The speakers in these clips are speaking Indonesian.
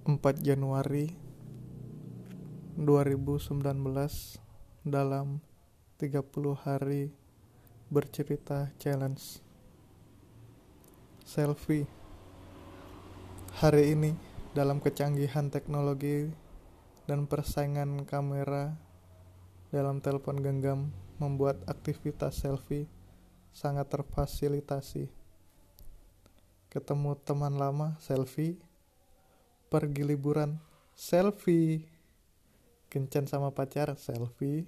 4 Januari 2019 dalam 30 hari bercerita challenge. Selfie. Hari ini dalam kecanggihan teknologi dan persaingan kamera dalam telepon genggam membuat aktivitas selfie sangat terfasilitasi. Ketemu teman lama selfie pergi liburan. Selfie. Kencan sama pacar selfie.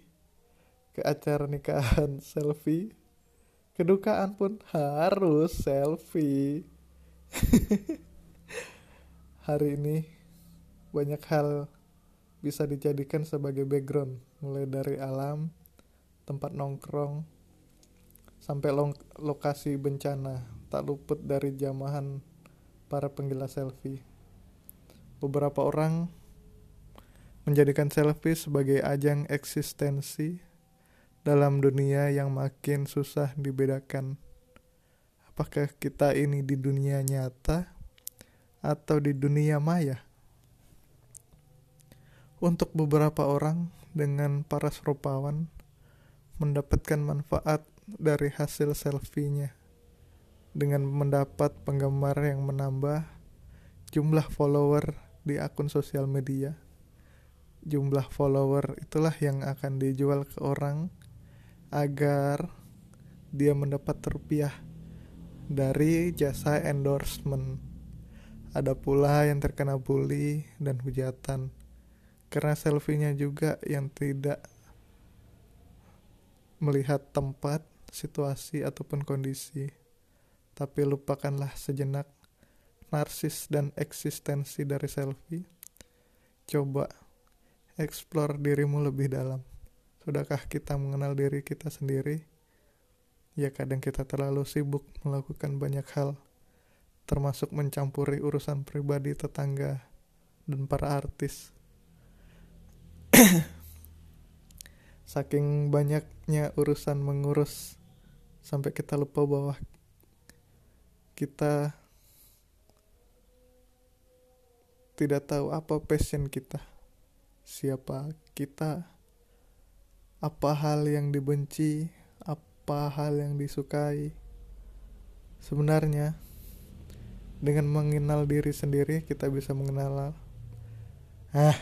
Ke acara nikahan selfie. Kedukaan pun harus selfie. Hari ini banyak hal bisa dijadikan sebagai background. Mulai dari alam tempat nongkrong sampai lokasi bencana. Tak luput dari jamahan para penggila selfie. Beberapa orang menjadikan selfie sebagai ajang eksistensi dalam dunia yang makin susah dibedakan. Apakah kita ini di dunia nyata atau di dunia maya? Untuk beberapa orang dengan para serupawan mendapatkan manfaat dari hasil selfie-nya dengan mendapat penggemar yang menambah jumlah follower di akun sosial media. Jumlah follower itulah yang akan dijual ke orang agar dia mendapat rupiah dari jasa endorsement. Ada pula yang terkena bully dan hujatan karena selfie-nya juga yang tidak melihat tempat, situasi ataupun kondisi tapi lupakanlah sejenak narsis dan eksistensi dari selfie. Coba explore dirimu lebih dalam. Sudahkah kita mengenal diri kita sendiri? Ya kadang kita terlalu sibuk melakukan banyak hal, termasuk mencampuri urusan pribadi tetangga dan para artis. Saking banyaknya urusan mengurus, sampai kita lupa bahwa kita tidak tahu apa passion kita, siapa kita, apa hal yang dibenci, apa hal yang disukai. Sebenarnya, dengan mengenal diri sendiri, kita bisa mengenal. Ah,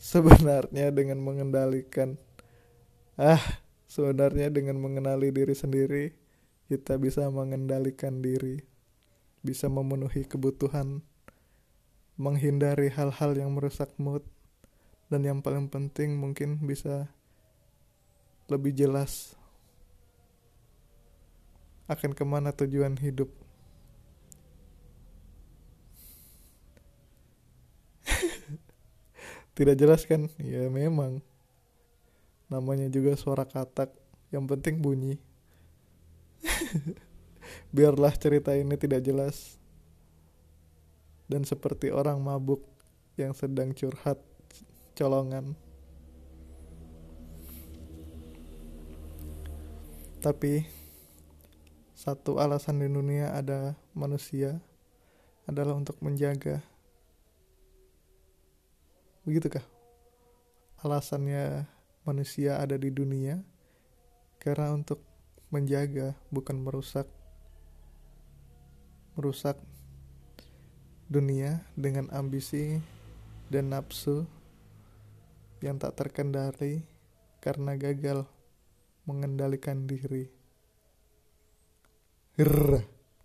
sebenarnya dengan mengendalikan. Ah, sebenarnya dengan mengenali diri sendiri, kita bisa mengendalikan diri bisa memenuhi kebutuhan, menghindari hal-hal yang merusak mood, dan yang paling penting mungkin bisa lebih jelas akan ke mana tujuan hidup. Tidak jelas kan? Ya memang. Namanya juga suara katak, yang penting bunyi. biarlah cerita ini tidak jelas dan seperti orang mabuk yang sedang curhat colongan. Tapi satu alasan di dunia ada manusia adalah untuk menjaga. Begitukah? Alasannya manusia ada di dunia karena untuk menjaga bukan merusak merusak dunia dengan ambisi dan nafsu yang tak terkendali karena gagal mengendalikan diri. Grrr.